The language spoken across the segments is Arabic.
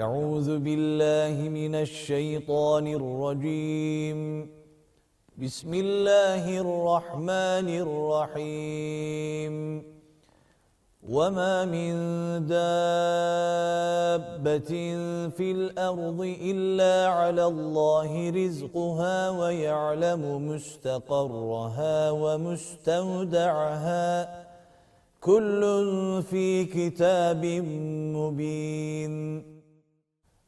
أعوذ بالله من الشيطان الرجيم. بسم الله الرحمن الرحيم. وما من دابة في الأرض إلا على الله رزقها ويعلم مستقرها ومستودعها. كل في كتاب مبين.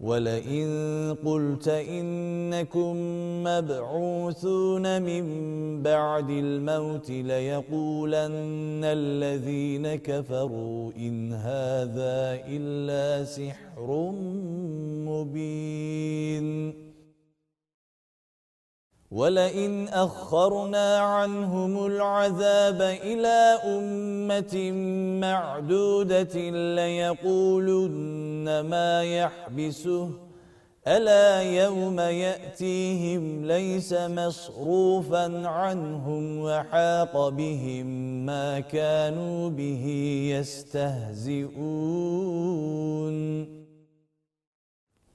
ولئن قلت إنكم مبعوثون من بعد الموت ليقولن الذين كفروا إن هذا إلا سحر مبين. ولئن أخرنا عنهم العذاب إلى أمة معدودة ليقولن ما يحبسه. ألا يوم يأتيهم ليس مصروفا عنهم وحاق بهم ما كانوا به يستهزئون.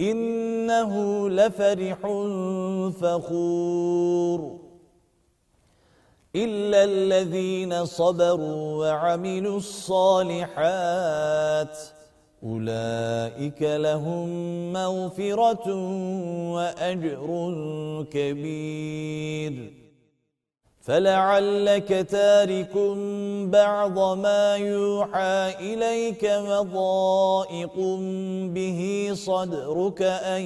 إنه لفرح فخور. إلا الذين صبروا وعملوا الصالحات أولئك لهم مغفرة وأجر كبير. فلعلك تارك بعض ما يوحى إليك وضائق به صدرك أن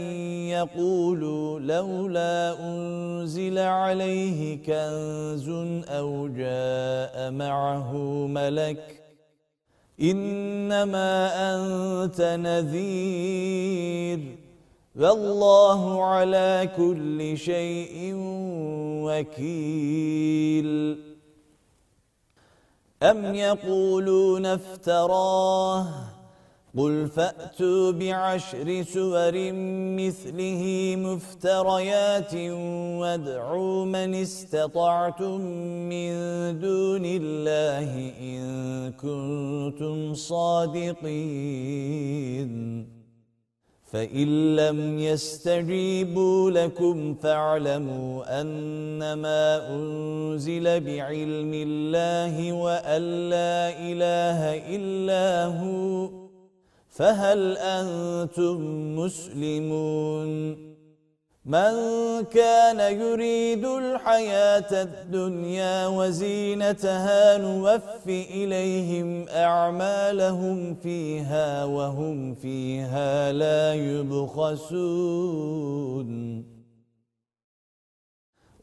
يقولوا لولا أنزل عليه كنز أو جاء معه ملك إنما أنت نذير والله على كل شيء وكيل. أم يقولون افتراه؟ قل فأتوا بعشر سور مثله مفتريات وادعوا من استطعتم من دون الله إن كنتم صادقين. فإن لم يستجيبوا لكم فاعلموا أنما أنزل بعلم الله وأن لا إله إلا هو فهل أنتم مسلمون؟ من كان يريد الحياة الدنيا وزينتها نوف إليهم أعمالهم فيها وهم فيها لا يبخسون.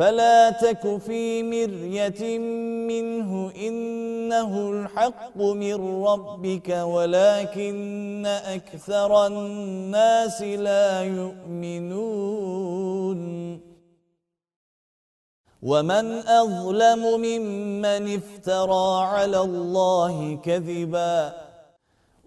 فلا تك في مرية منه إنه الحق من ربك ولكن أكثر الناس لا يؤمنون. ومن أظلم ممن افترى على الله كذباً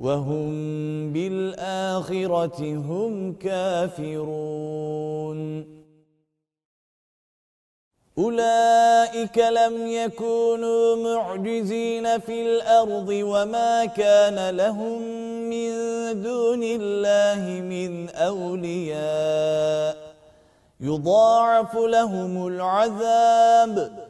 وهم بالآخرة هم كافرون. أولئك لم يكونوا معجزين في الأرض وما كان لهم من دون الله من أولياء. يضاعف لهم العذاب.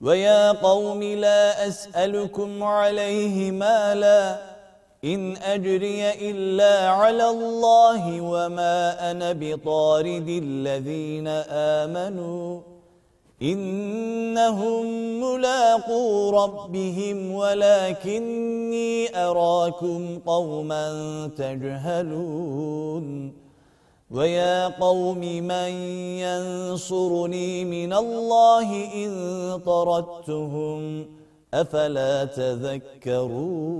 ويا قوم لا أسألكم عليه مالا إن أجري إلا على الله وما أنا بطارد الذين آمنوا إنهم ملاقو ربهم ولكني أراكم قوما تجهلون ويا قوم من ينصرني من الله إن طردتهم أفلا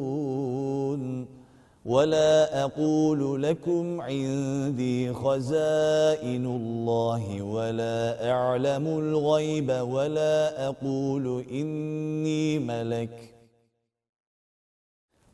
تذكرون ولا أقول لكم عندي خزائن الله ولا أعلم الغيب ولا أقول إني ملك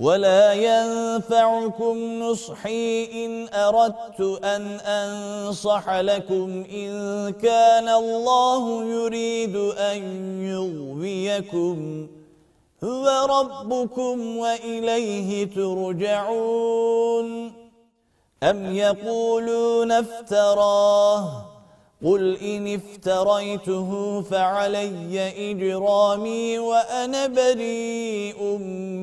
ولا ينفعكم نصحي إن أردت أن أنصح لكم إن كان الله يريد أن يغويكم هو ربكم وإليه ترجعون أم يقولون افتراه قل إن افتريته فعلي إجرامي وأنا بريء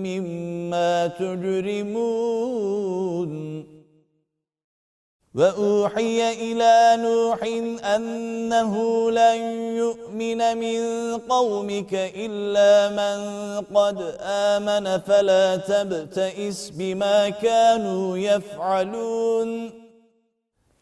مما تجرمون وأوحي إلى نوح أنه لن يؤمن من قومك إلا من قد آمن فلا تبتئس بما كانوا يفعلون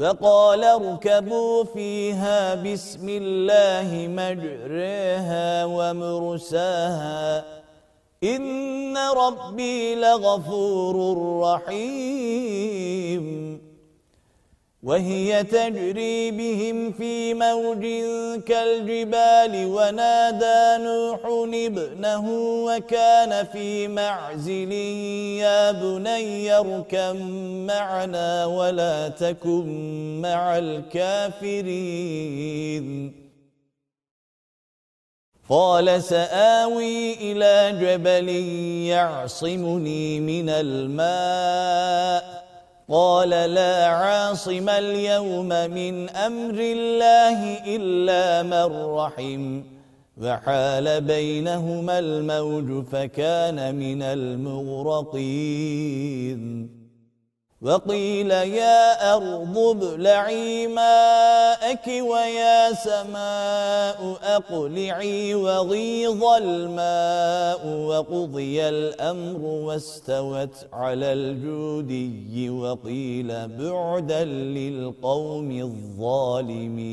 وقال اركبوا فيها بسم الله مجريها ومرساها. إن ربي لغفور رحيم. وهي تجري بهم في موج كالجبال ونادى نوح ابنه وكان في معزل يا بني اركم معنا ولا تكن مع الكافرين. قال سآوي إلى جبل يعصمني من الماء. قال لا عاصم اليوم من أمر الله إلا من رحم. وحال بينهما الموج فكان من المغرقين. وقيل يا أرض ابلعي ماءك ويا سماء أقلعي وغيظ الماء وقضي الأمر واستوت على الجودي وقيل بعدا للقوم الظالمين.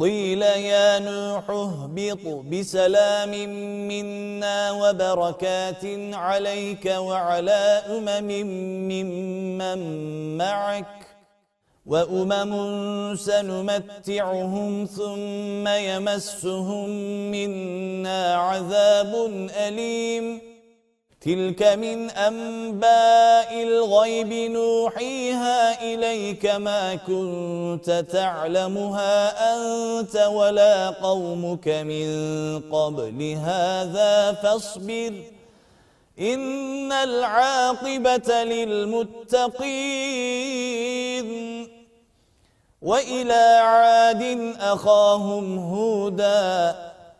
قيل يا نوح اهبط بسلام منا وبركات عليك وعلى أمم ممن معك وأمم سنمتعهم ثم يمسهم منا عذاب أليم تلك من أنباء الغيب نوحيها إليك ما كنت تعلمها أنت ولا قومك من قبل هذا فاصبر إن العاقبة للمتقين وإلى عاد أخاهم هودا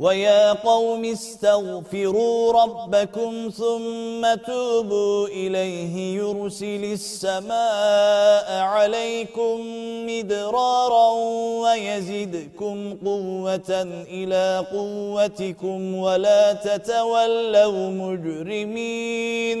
ويا قوم استغفروا ربكم ثم توبوا إليه يرسل السماء عليكم مدرارا ويزدكم قوة إلى قوتكم ولا تتولوا مجرمين.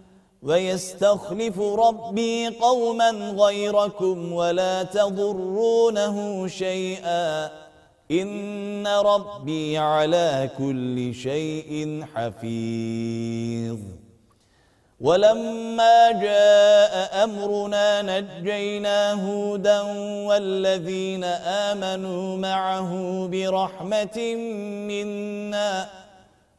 ويستخلف ربي قوما غيركم ولا تضرونه شيئا. إن ربي على كل شيء حفيظ. ولما جاء أمرنا نجينا هودا والذين آمنوا معه برحمة منا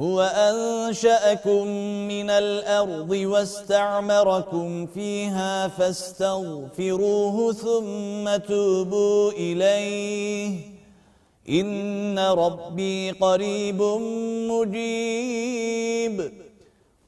هو أنشأكم من الأرض واستعمركم فيها فاستغفروه ثم توبوا إليه. إن ربي قريب مجيب.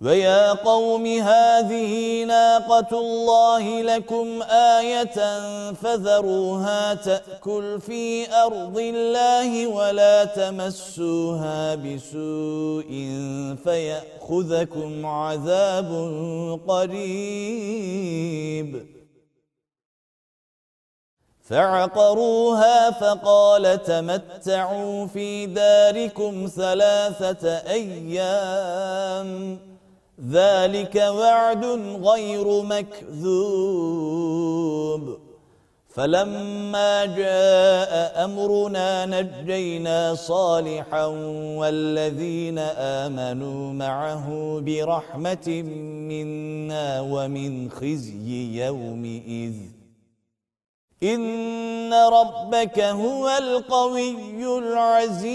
ويا قوم هذه ناقة الله لكم آية فذروها تأكل في أرض الله ولا تمسوها بسوء فيأخذكم عذاب قريب. فعقروها فقال تمتعوا في داركم ثلاثة أيام. ذلك وعد غير مكذوب. فلما جاء أمرنا نجينا صالحا والذين آمنوا معه برحمة منا ومن خزي يومئذ. إن ربك هو القوي العزيز.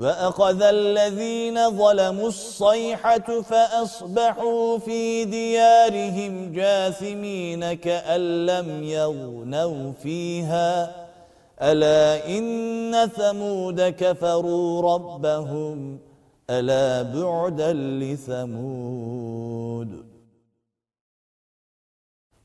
وأخذ الذين ظلموا الصيحة فأصبحوا في ديارهم جاثمين كأن لم يغنوا فيها. ألا إن ثمود كفروا ربهم. ألا بعدا لثمود.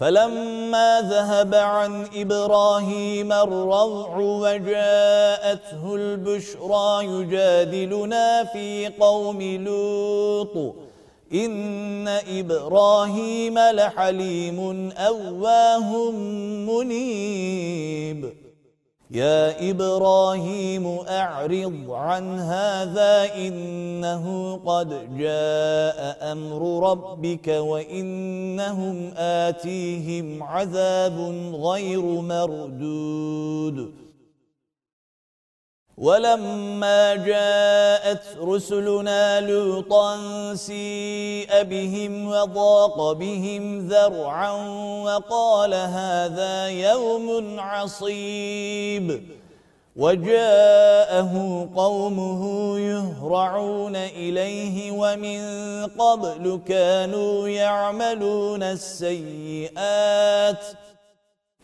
فلما ذهب عن إبراهيم الروع وجاءته البشرى يجادلنا في قوم لوط إن إبراهيم لحليم أواه منيب. يا إبراهيم أعرض عن هذا إنه قد جاء أمر ربك وإنهم آتيهم عذاب غير مردود. ولما جاءت رسلنا لوطا سيء بهم وضاق بهم ذرعا وقال هذا يوم عصيب. وجاءه قومه يهرعون إليه ومن قبل كانوا يعملون السيئات.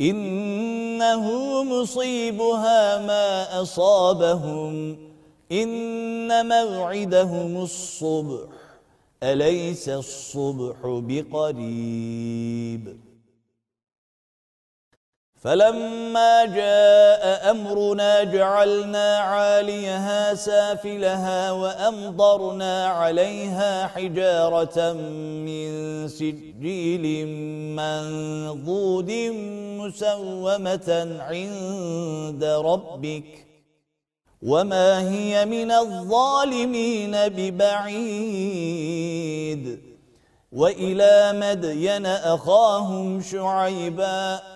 إنه مصيبها ما أصابهم. إن موعدهم الصبح أليس الصبح بقريب؟ فلما جاء أمرنا جعلنا عاليها سافلها وأمضرنا عليها حجارة من سجيل منضود مسومة عند ربك وما هي من الظالمين ببعيد وإلى مدين أخاهم شعيبا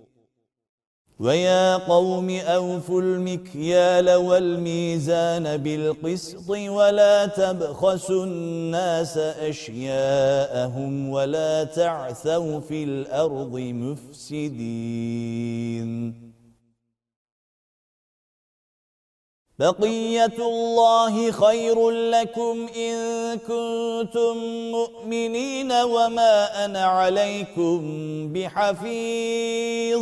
ويا قوم أوفوا المكيال والميزان بالقسط ولا تبخسوا الناس أشياءهم ولا تعثوا في الأرض مفسدين. بقية الله خير لكم إن كنتم مؤمنين وما أنا عليكم بحفيظ.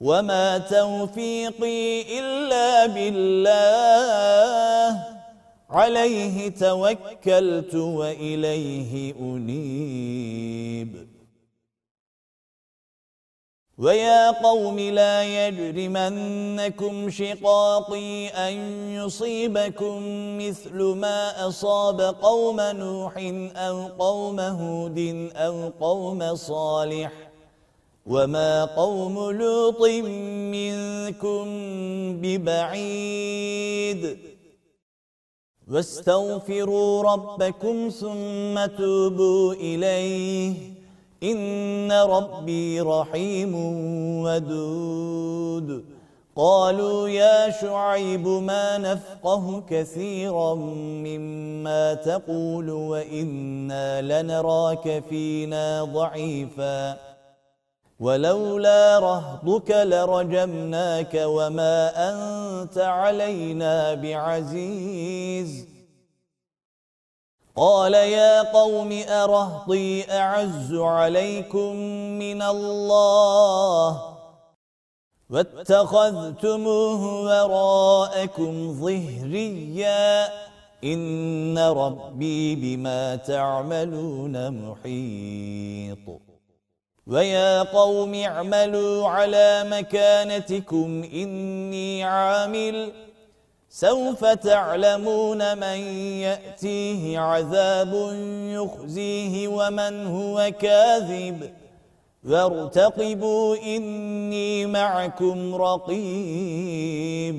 وما توفيقي إلا بالله عليه توكلت وإليه أنيب ويا قوم لا يجرمنكم شقاقي أن يصيبكم مثل ما أصاب قوم نوح أو قوم هود أو قوم صالح وما قوم لوط منكم ببعيد واستغفروا ربكم ثم توبوا إليه إن ربي رحيم ودود. قالوا يا شعيب ما نفقه كثيرا مما تقول وإنا لنراك فينا ضعيفاً ولولا رهضك لرجمناك وما أنت علينا بعزيز. قال يا قوم أرهطي أعز عليكم من الله. واتخذتموه وراءكم ظهريا. إن ربي بما تعملون محيط. ويا قوم اعملوا على مكانتكم إني عامل. سوف تعلمون من يأتيه عذاب يخزيه ومن هو كاذب. وارتقبوا إني معكم رقيب.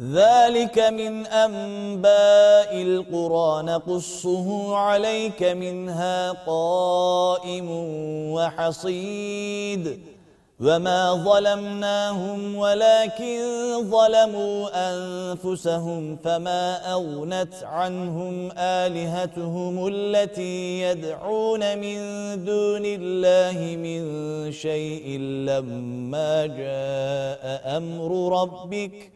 ذلك من أنباء القرى نقصه عليك منها قائم وحصيد وما ظلمناهم ولكن ظلموا أنفسهم فما أغنت عنهم آلهتهم التي يدعون من دون الله من شيء لما جاء أمر ربك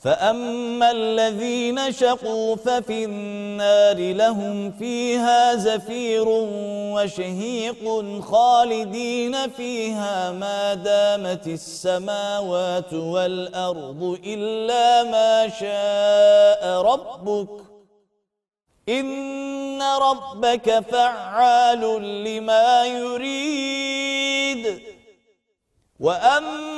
فأما الذين شقوا ففي النار لهم فيها زفير وشهيق خالدين فيها ما دامت السماوات والأرض إلا ما شاء ربك إن ربك فعال لما يريد وأما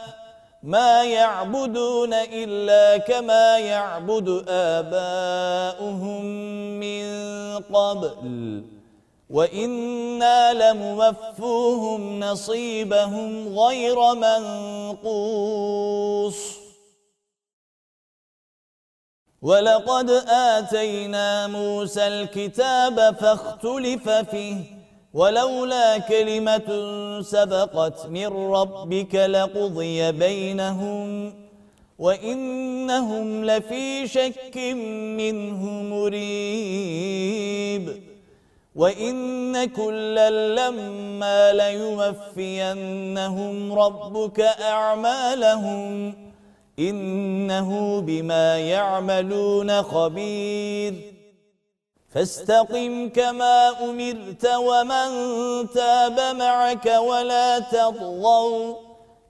ما يعبدون إلا كما يعبد آباؤهم من قبل. وإنا لموفوهم نصيبهم غير منقوص. ولقد آتينا موسى الكتاب فاختلف فيه. ولولا كلمة سبقت من ربك لقضي بينهم وإنهم لفي شك منه مريب. وإن كلا لما ليوفينهم ربك أعمالهم إنه بما يعملون خبير. فاستقم كما أمرت ومن تاب معك ولا تطغوا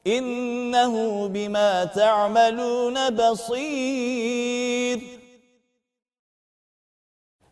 إنه بما تعملون بصير.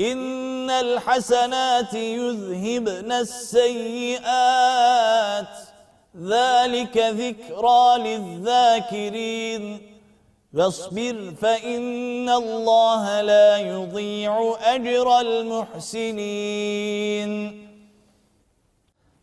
إن الحسنات يذهبن السيئات. ذلك ذكرى للذاكرين. فاصبر فإن الله لا يضيع أجر المحسنين.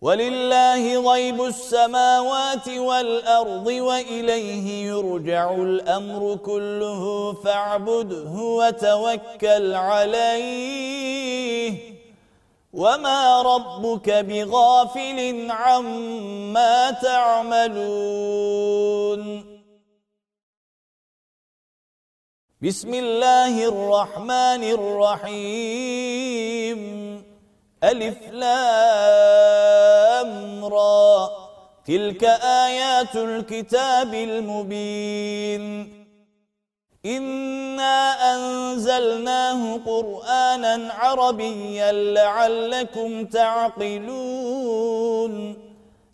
ولله غيب السماوات والأرض وإليه يرجع الأمر كله فاعبده وتوكل عليه. وما ربك بغافل عما تعملون. بسم الله الرحمن الرحيم. ألف لام را. تلك آيات الكتاب المبين. إنا أنزلناه قرآنا عربيا لعلكم تعقلون.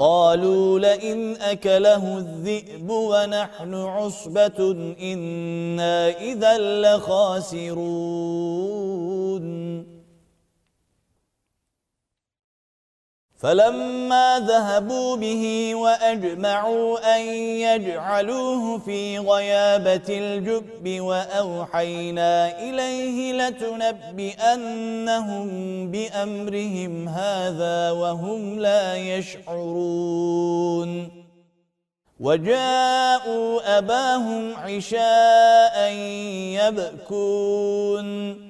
قالوا لئن أكله الذئب ونحن عصبة إنا إذا لخاسرون. فلما ذهبوا به وأجمعوا أن يجعلوه في غيابة الجب وأوحينا إليه لتنبئنهم بأمرهم هذا وهم لا يشعرون. وجاءوا أباهم عشاء يبكون.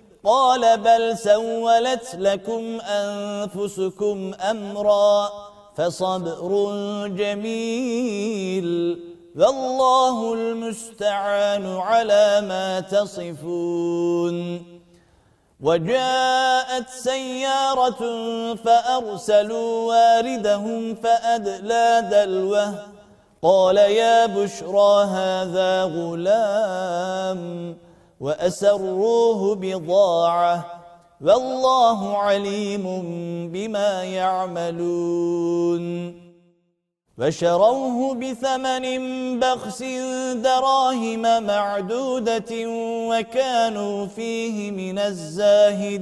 قال بل سولت لكم أنفسكم أمرا فصبر جميل فالله المستعان على ما تصفون. وجاءت سيارة فأرسلوا واردهم فأدلى دلوه. قال يا بشرى هذا غلام. وأسروه بضاعة والله عليم بما يعملون. فشروه بثمن بخس دراهم معدودة وكانوا فيه من الزاهدين.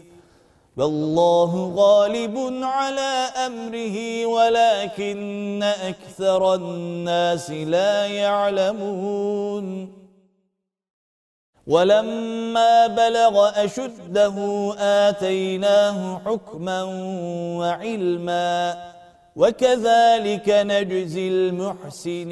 والله غالب على أمره ولكن أكثر الناس لا يعلمون. ولما بلغ أشده آتيناه حكما وعلما وكذلك نجزي المحسنين.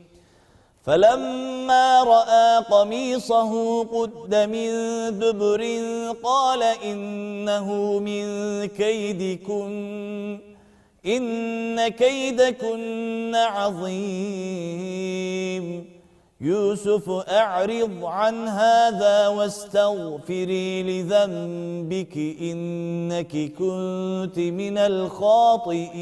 فلما رأى قميصه قد من دبر قال إنه من كيدكن إن كيدكن عظيم. يوسف أعرض عن هذا واستغفري لذنبك إنك كنت من الخاطئين.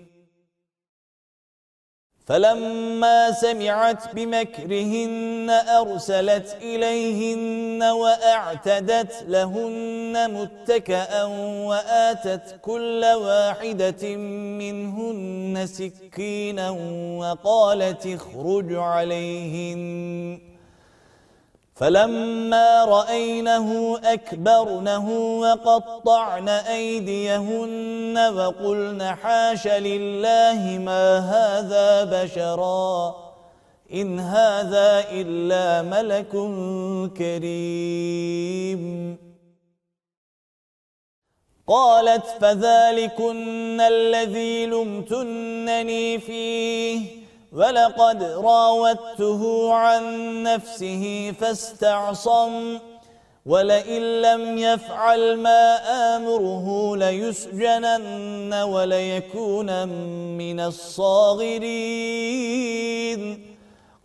فلما سمعت بمكرهن أرسلت إليهن وأعتدت لهن متكأ وآتت كل واحدة منهن سكينا وقالت اخرج عليهن. فلما رأينه أكبرنه وقطعن أيديهن وقلن حاش لله ما هذا بشرا إن هذا إلا ملك كريم. قالت فذلكن الذي لمتنني فيه. ولقد راودته عن نفسه فاستعصم ولئن لم يفعل ما آمره ليسجنن وليكون من الصاغرين.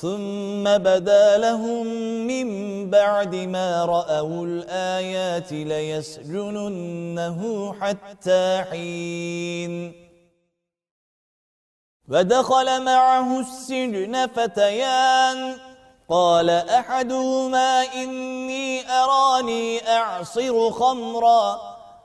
ثم بدا لهم من بعد ما رأوا الآيات ليسجننه حتى حين. ودخل معه السجن فتيان. قال أحدهما إني أراني أعصر خمراً.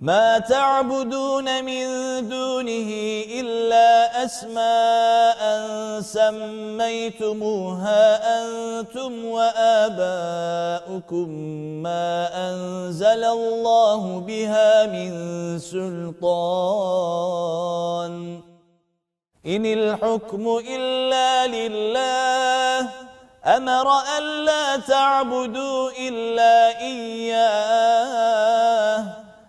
ما تعبدون من دونه إلا أسماء سميتموها أنتم وآباؤكم ما أنزل الله بها من سلطان. إن الحكم إلا لله. أمر أن لا تعبدوا إلا إياه.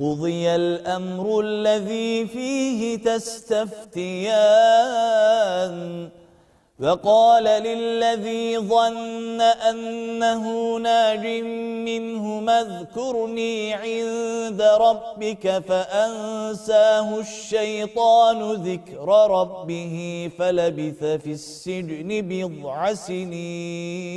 قضي الأمر الذي فيه تستفتيان. وقال للذي ظن أنه ناج منه اذكرني عند ربك فأنساه الشيطان ذكر ربه فلبث في السجن بضع سنين.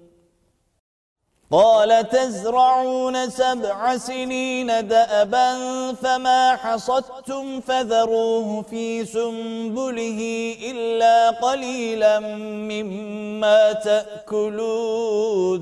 قال تزرعون سبع سنين دأبا فما حصدتم فذروه في سنبله إلا قليلا مما تأكلون.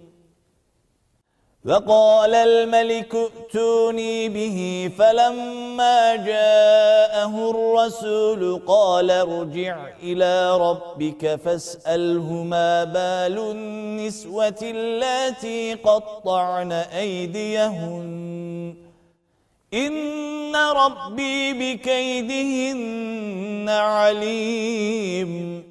فقال الملك ائتوني به فلما جاءه الرسول قال ارجع إلى ربك فاسأله ما بال النسوة التي قطعن أيديهن. إن ربي بكيدهن عليم.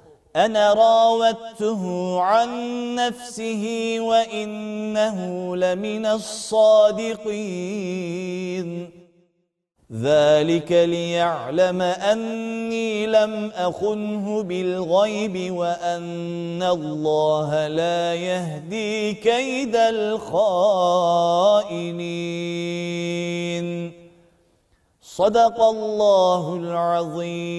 أنا راودته عن نفسه وإنه لمن الصادقين. ذلك ليعلم أني لم أخنه بالغيب وأن الله لا يهدي كيد الخائنين. صدق الله العظيم.